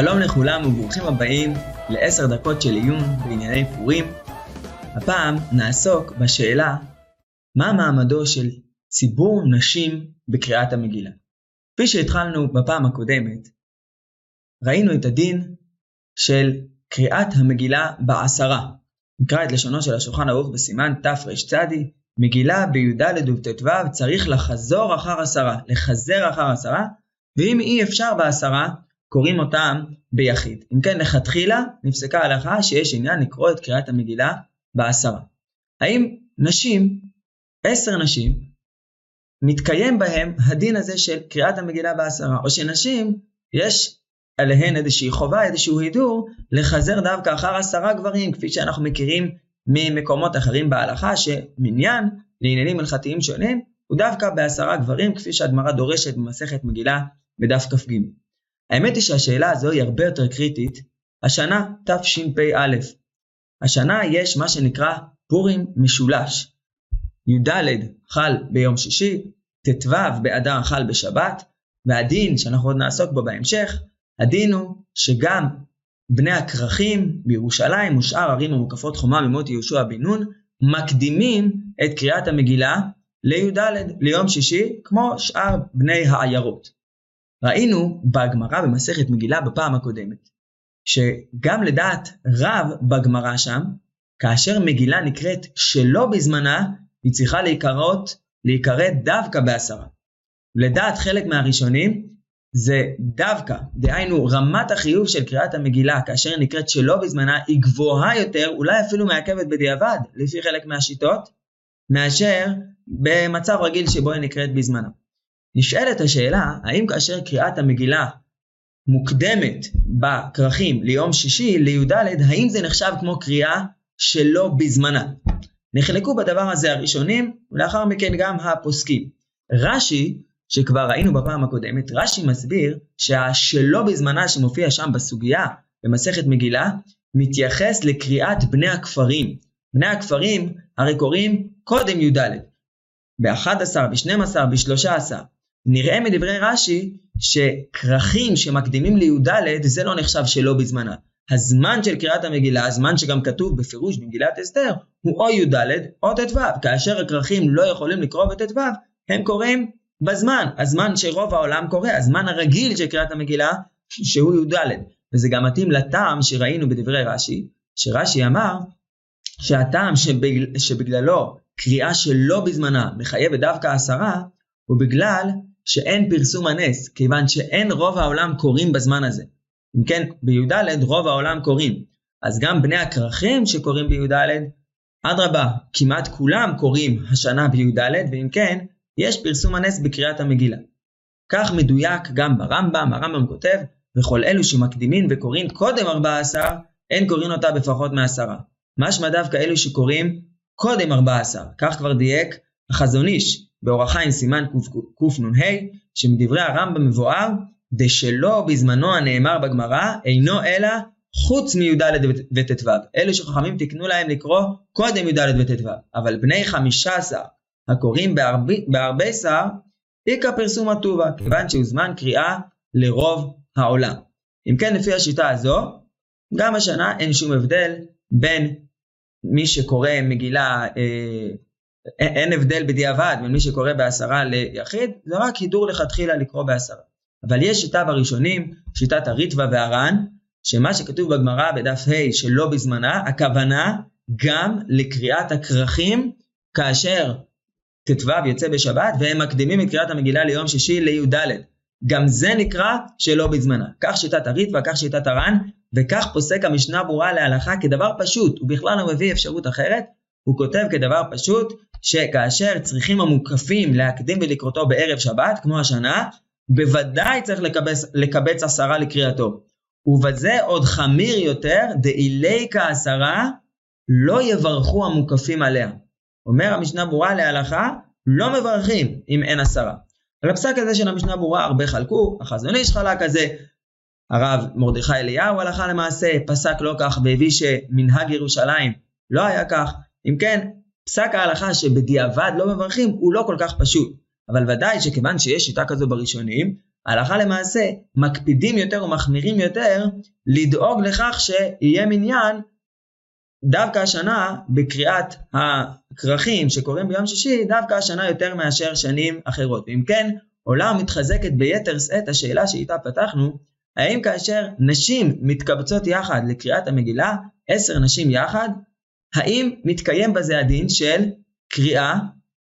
שלום לכולם וברוכים הבאים לעשר דקות של עיון בענייני פורים. הפעם נעסוק בשאלה מה מעמדו של ציבור נשים בקריאת המגילה. כפי שהתחלנו בפעם הקודמת, ראינו את הדין של קריאת המגילה בעשרה. נקרא את לשונו של השולחן ערוך בסימן תרצ, מגילה בי"ד ובט"ו צריך לחזור אחר עשרה, לחזר אחר עשרה, ואם אי אפשר בעשרה, קוראים אותם ביחיד. אם כן, לכתחילה נפסקה ההלכה שיש עניין לקרוא את קריאת המגילה בעשרה. האם נשים, עשר נשים, מתקיים בהם הדין הזה של קריאת המגילה בעשרה, או שנשים, יש עליהן איזושהי חובה, איזשהו הידור, לחזר דווקא אחר עשרה גברים, כפי שאנחנו מכירים ממקומות אחרים בהלכה, שמניין לעניינים הלכתיים שונים, הוא דווקא בעשרה גברים, כפי שהגמרא דורשת במסכת מגילה בדף כ"ג. האמת היא שהשאלה הזו היא הרבה יותר קריטית. השנה תשפ"א. השנה יש מה שנקרא פורים משולש. י"ד חל ביום שישי, ט"ו באדר חל בשבת, והדין שאנחנו עוד נעסוק בו בהמשך, הדין הוא שגם בני הכרכים בירושלים ושאר ערים המוקפות חומה ממות יהושע בן נון, מקדימים את קריאת המגילה לי"ד, ליום שישי, כמו שאר בני העיירות. ראינו בגמרא במסכת מגילה בפעם הקודמת, שגם לדעת רב בגמרא שם, כאשר מגילה נקראת שלא בזמנה, היא צריכה להיקראות, להיקרא דווקא בעשרה. לדעת חלק מהראשונים, זה דווקא, דהיינו רמת החיוב של קריאת המגילה כאשר היא נקראת שלא בזמנה, היא גבוהה יותר, אולי אפילו מעכבת בדיעבד, לפי חלק מהשיטות, מאשר במצב רגיל שבו היא נקראת בזמנה. נשאלת השאלה, האם כאשר קריאת המגילה מוקדמת בכרכים ליום שישי, לי"ד, האם זה נחשב כמו קריאה שלא בזמנה? נחלקו בדבר הזה הראשונים, ולאחר מכן גם הפוסקים. רש"י, שכבר ראינו בפעם הקודמת, רש"י מסביר שהשלא בזמנה שמופיע שם בסוגיה, במסכת מגילה, מתייחס לקריאת בני הכפרים. בני הכפרים הרי קוראים קודם י"ד, ב-11, ב-12, ב-13. נראה מדברי רש"י שכרכים שמקדימים לי"ד זה לא נחשב שלא בזמנה. הזמן של קריאת המגילה, הזמן שגם כתוב בפירוש במגילת אסתר, הוא או י"ד או ט"ו. כאשר הכרכים לא יכולים לקרוא בט"ו, הם קוראים בזמן, הזמן שרוב העולם קורא, הזמן הרגיל של קריאת המגילה, שהוא י"ד. וזה גם מתאים לטעם שראינו בדברי רש"י, שרש"י אמר שהטעם שבגל, שבגללו קריאה שלא בזמנה מחייבת דווקא עשרה, הוא בגלל שאין פרסום הנס, כיוון שאין רוב העולם קוראים בזמן הזה. אם כן, בי"ד רוב העולם קוראים. אז גם בני הכרכים שקוראים בי"ד, אדרבה, כמעט כולם קוראים השנה בי"ד, ואם כן, יש פרסום הנס בקריאת המגילה. כך מדויק גם ברמב"ם, הרמב"ם כותב, וכל אלו שמקדימים וקוראים קודם 14, אין קוראים אותה בפחות מעשרה. משמע דווקא אלו שקוראים קודם 14, כך כבר דייק החזון איש, באורח חיים סימן קנ"ה, שמדברי הרמב"ם מבואר, דשלא בזמנו הנאמר בגמרא, אינו אלא חוץ מי"ד וט"ו. אלו שחכמים תקנו להם לקרוא קודם י"ד וט"ו. אבל בני חמישה עשר הקוראים בהרבה שר, איכא פרסום הטובה, כיוון שהוא זמן קריאה לרוב העולם. אם כן, לפי השיטה הזו, גם השנה אין שום הבדל בין מי שקורא מגילה אה, אין הבדל בדיעבד בין מי שקורא בעשרה ליחיד, זה רק הידור לכתחילה לקרוא בעשרה. אבל יש שיטה בראשונים, שיטת הריטווה והר"ן, שמה שכתוב בגמרא בדף ה' שלא בזמנה, הכוונה גם לקריאת הכרכים כאשר ט"ו יוצא בשבת והם מקדימים את קריאת המגילה ליום שישי לי"ד. גם זה נקרא שלא בזמנה. כך שיטת הריטווה, כך שיטת הר"ן, וכך פוסק המשנה ברורה להלכה כדבר פשוט, הוא בכלל לא מביא אפשרות אחרת, הוא כותב כדבר פשוט, שכאשר צריכים המוקפים להקדים ולקרותו בערב שבת, כמו השנה, בוודאי צריך לקבץ, לקבץ עשרה לקריאתו. ובזה עוד חמיר יותר, דאילי כעשרה, לא יברכו המוקפים עליה. אומר המשנה ברורה להלכה, לא מברכים אם אין עשרה. על הפסק הזה של המשנה ברורה הרבה חלקו, החזון איש חלק הזה, הרב מרדכי אליהו הלכה למעשה, פסק לא כך והביא שמנהג ירושלים לא היה כך. אם כן, פסק ההלכה שבדיעבד לא מברכים הוא לא כל כך פשוט. אבל ודאי שכיוון שיש שיטה כזו בראשונים, הלכה למעשה מקפידים יותר ומחמירים יותר לדאוג לכך שיהיה מניין דווקא השנה בקריאת הכרכים שקורים ביום שישי, דווקא השנה יותר מאשר שנים אחרות. ואם כן, עולה ומתחזקת ביתר שאת השאלה שאיתה פתחנו, האם כאשר נשים מתקבצות יחד לקריאת המגילה, עשר נשים יחד, האם מתקיים בזה הדין של קריאה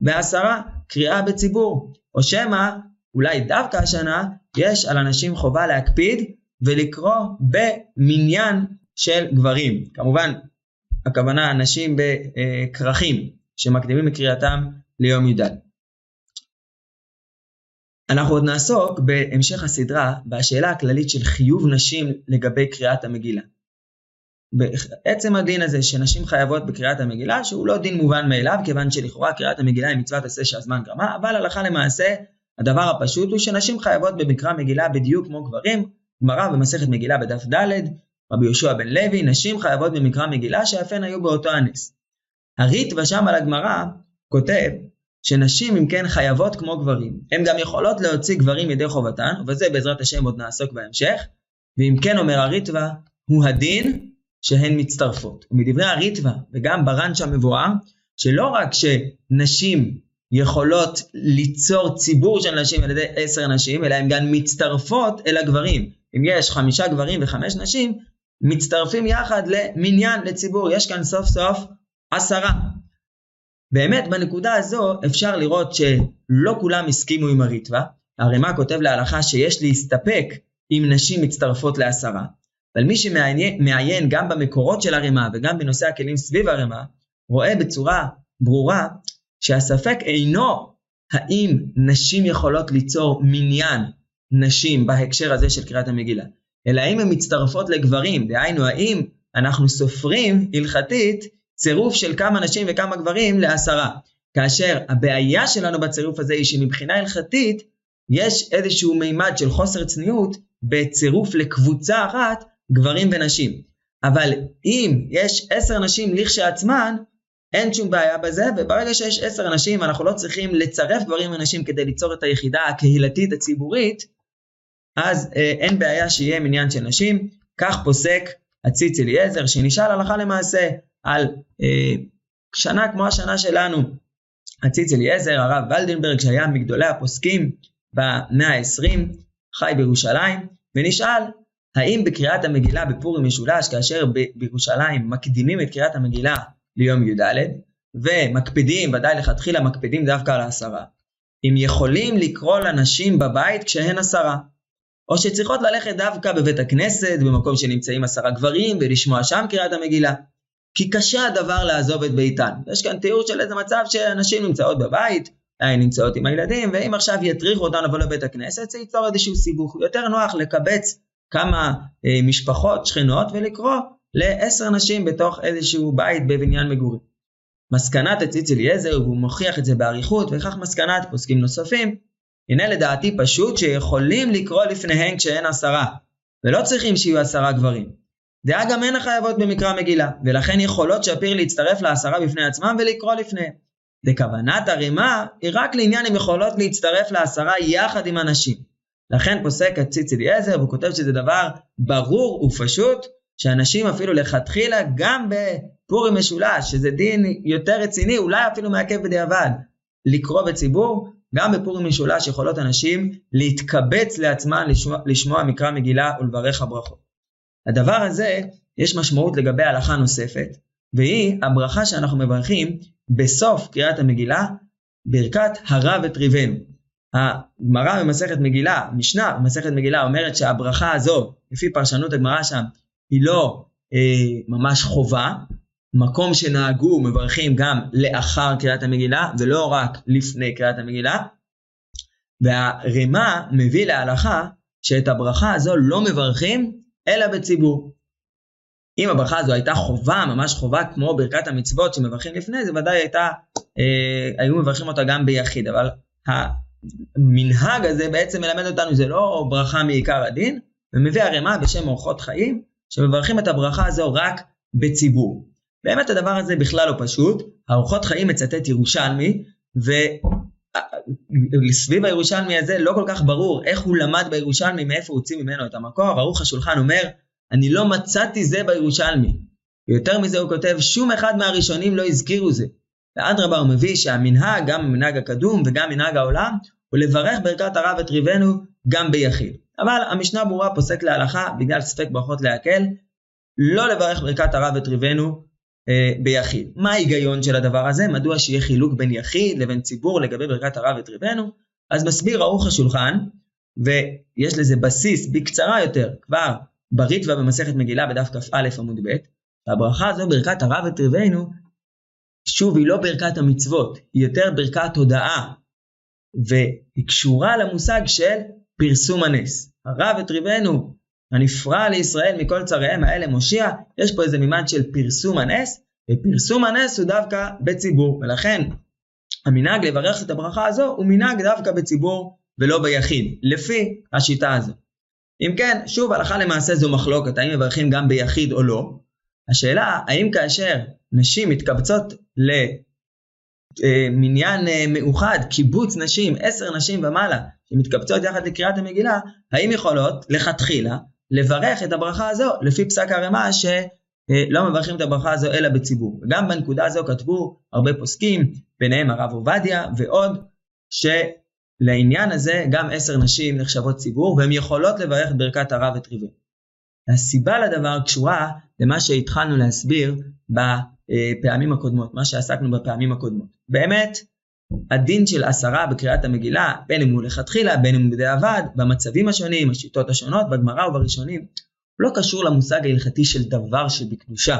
בעשרה, קריאה בציבור, או שמא אולי דווקא השנה יש על אנשים חובה להקפיד ולקרוא במניין של גברים. כמובן, הכוונה נשים בכרכים שמקדימים את קריאתם ליום י"ד. אנחנו עוד נעסוק בהמשך הסדרה בשאלה הכללית של חיוב נשים לגבי קריאת המגילה. בעצם הדין הזה שנשים חייבות בקריאת המגילה, שהוא לא דין מובן מאליו, כיוון שלכאורה קריאת המגילה היא מצוות עשה שהזמן גרמה, אבל הלכה למעשה הדבר הפשוט הוא שנשים חייבות במקרא מגילה בדיוק כמו גברים. גמרא במסכת מגילה בדף ד', רבי יהושע בן לוי, נשים חייבות במקרא מגילה שאף הן היו באותו הנס. הריטב"א שם על הגמרא כותב שנשים אם כן חייבות כמו גברים. הן גם יכולות להוציא גברים ידי חובתן, ובזה בעזרת השם עוד נעסוק בהמשך. ואם כן אומר הריטב"א, הוא הדין שהן מצטרפות. ומדברי הריטב"א וגם שם מבואר, שלא רק שנשים יכולות ליצור ציבור של נשים על ידי עשר נשים, אלא הן גם מצטרפות אל הגברים. אם יש חמישה גברים וחמש נשים, מצטרפים יחד למניין, לציבור. יש כאן סוף סוף עשרה. באמת, בנקודה הזו אפשר לראות שלא כולם הסכימו עם הריטווה. הרמ"א כותב להלכה שיש להסתפק אם נשים מצטרפות לעשרה. אבל מי שמעיין גם במקורות של הרמ"א וגם בנושא הכלים סביב הרמ"א, רואה בצורה ברורה שהספק אינו האם נשים יכולות ליצור מניין נשים בהקשר הזה של קריאת המגילה, אלא האם הן מצטרפות לגברים, דהיינו האם אנחנו סופרים הלכתית צירוף של כמה נשים וכמה גברים לעשרה. כאשר הבעיה שלנו בצירוף הזה היא שמבחינה הלכתית יש איזשהו מימד של חוסר צניעות בצירוף לקבוצה אחת גברים ונשים. אבל אם יש עשר נשים לכשעצמן, אין שום בעיה בזה, וברגע שיש עשר אנשים אנחנו לא צריכים לצרף גברים ונשים כדי ליצור את היחידה הקהילתית הציבורית, אז אה, אין בעיה שיהיה מניין של נשים. כך פוסק הציץ אליעזר, שנשאל הלכה למעשה על אה, שנה כמו השנה שלנו. הציץ אליעזר, הרב ולדנברג, שהיה מגדולי הפוסקים במאה ה-20, חי בירושלים, ונשאל האם בקריאת המגילה בפורים משולש, כאשר בירושלים מקדימים את קריאת המגילה ליום י"ד, ומקפידים, ודאי לכתחילה מקפידים דווקא על העשרה, אם יכולים לקרוא לנשים בבית כשהן עשרה, או שצריכות ללכת דווקא בבית הכנסת, במקום שנמצאים עשרה גברים, ולשמוע שם קריאת המגילה. כי קשה הדבר לעזוב את ביתן. יש כאן תיאור של איזה מצב שאנשים נמצאות בבית, הן נמצאות עם הילדים, ואם עכשיו יטריחו אותן לבוא לבית הכנסת, זה ייצור איזשהו סיבוך. יותר נוח לקבץ כמה אה, משפחות, שכנות, ולקרוא לעשר נשים בתוך איזשהו בית בבניין מגורים. מסקנת הציץ אליעזר, והוא מוכיח את זה באריכות, וכך מסקנת פוסקים נוספים, הנה לדעתי פשוט שיכולים לקרוא לפניהן כשהן עשרה, ולא צריכים שיהיו עשרה גברים. דעה גם הן החייבות במקרא מגילה, ולכן יכולות שפיר להצטרף לעשרה בפני עצמם ולקרוא לפניהם. וכוונת הרימה היא רק לעניין אם יכולות להצטרף לעשרה יחד עם הנשים. לכן פוסק הציץ אליעזר, והוא כותב שזה דבר ברור ופשוט, שאנשים אפילו לכתחילה, גם בפורים משולש, שזה דין יותר רציני, אולי אפילו מעכב בדיעבד, לקרוא בציבור, גם בפורים משולש יכולות אנשים להתקבץ לעצמם לשמוע, לשמוע מקרא מגילה ולברך הברכות. הדבר הזה, יש משמעות לגבי הלכה נוספת, והיא הברכה שאנחנו מברכים בסוף קריאת המגילה, ברכת הרע וטריבנו. הגמרא במסכת מגילה, משנה במסכת מגילה אומרת שהברכה הזו, לפי פרשנות הגמרא שם, היא לא אה, ממש חובה, מקום שנהגו מברכים גם לאחר קריאת המגילה ולא רק לפני קריאת המגילה. והרמ"א מביא להלכה שאת הברכה הזו לא מברכים אלא בציבור. אם הברכה הזו הייתה חובה, ממש חובה כמו ברכת המצוות שמברכים לפני, זה ודאי הייתה, אה, היו מברכים אותה גם ביחיד, אבל המנהג הזה בעצם מלמד אותנו, זה לא ברכה מעיקר הדין, ומביא הרמ"א בשם אורחות חיים, שמברכים את הברכה הזו רק בציבור. באמת הדבר הזה בכלל לא פשוט, האורחות חיים מצטט ירושלמי, סביב הירושלמי הזה לא כל כך ברור איך הוא למד בירושלמי, מאיפה הוציא ממנו את המקור, ערוך השולחן אומר, אני לא מצאתי זה בירושלמי. ויותר מזה הוא כותב, שום אחד מהראשונים לא הזכירו זה. ואדרבה הוא מביא שהמנהג, גם המנהג הקדום וגם מנהג העולם, הוא לברך ברכת הרב את ריבנו גם ביחיד. אבל המשנה ברורה פוסק להלכה, בגלל ספק ברכות להקל, לא לברך ברכת הרב את ריבנו אה, ביחיד. מה ההיגיון של הדבר הזה? מדוע שיהיה חילוק בין יחיד לבין ציבור לגבי ברכת הרב את ריבנו? אז מסביר ערוך השולחן, ויש לזה בסיס בקצרה יותר, כבר בריטווה במסכת מגילה בדף כ"א עמוד ב', והברכה הזו, ברכת הרב את ריבנו, שוב, היא לא ברכת המצוות, היא יותר ברכת הודאה, והיא קשורה למושג של פרסום הנס. הרב את ריבנו, הנפרע לישראל מכל צריהם האלה מושיע, יש פה איזה מימד של פרסום הנס, ופרסום הנס הוא דווקא בציבור, ולכן המנהג לברך את הברכה הזו הוא מנהג דווקא בציבור ולא ביחיד, לפי השיטה הזו. אם כן, שוב, הלכה למעשה זו מחלוקת, האם מברכים גם ביחיד או לא. השאלה, האם כאשר נשים מתקבצות למניין אה, מאוחד, קיבוץ נשים, עשר נשים ומעלה, שמתקבצות יחד לקריאת המגילה, האם יכולות לכתחילה לברך את הברכה הזו לפי פסק הרמ"א שלא מברכים את הברכה הזו אלא בציבור. וגם בנקודה הזו כתבו הרבה פוסקים, ביניהם הרב עובדיה ועוד, שלעניין הזה גם עשר נשים נחשבות ציבור והן יכולות לברך ברכת הרב את ריבו. הסיבה לדבר קשורה למה שהתחלנו להסביר בפעמים הקודמות, מה שעסקנו בפעמים הקודמות. באמת, הדין של עשרה בקריאת המגילה, בין אם הוא לכתחילה, בין אם הוא בדיעבד, במצבים השונים, השיטות השונות, בגמרא ובראשונים, לא קשור למושג ההלכתי של דבר שבקדושה,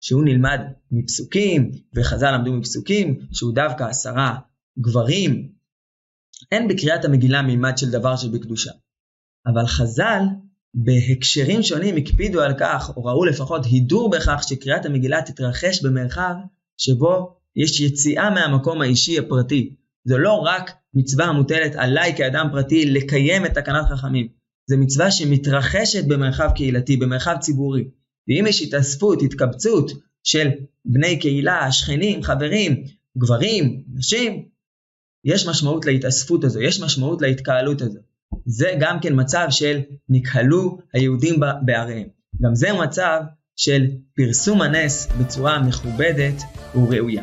שהוא נלמד מפסוקים, וחז"ל למדו מפסוקים, שהוא דווקא עשרה גברים. אין בקריאת המגילה מימד של דבר שבקדושה. אבל חז"ל, בהקשרים שונים, הקפידו על כך, או ראו לפחות הידור בכך, שקריאת המגילה תתרחש במרחב שבו יש יציאה מהמקום האישי הפרטי. זו לא רק מצווה המוטלת עליי כאדם פרטי לקיים את תקנת חכמים, זו מצווה שמתרחשת במרחב קהילתי, במרחב ציבורי. ואם יש התאספות, התקבצות של בני קהילה, שכנים, חברים, גברים, נשים, יש משמעות להתאספות הזו, יש משמעות להתקהלות הזו. זה גם כן מצב של נקהלו היהודים בעריהם. גם זה מצב של פרסום הנס בצורה מכובדת וראויה.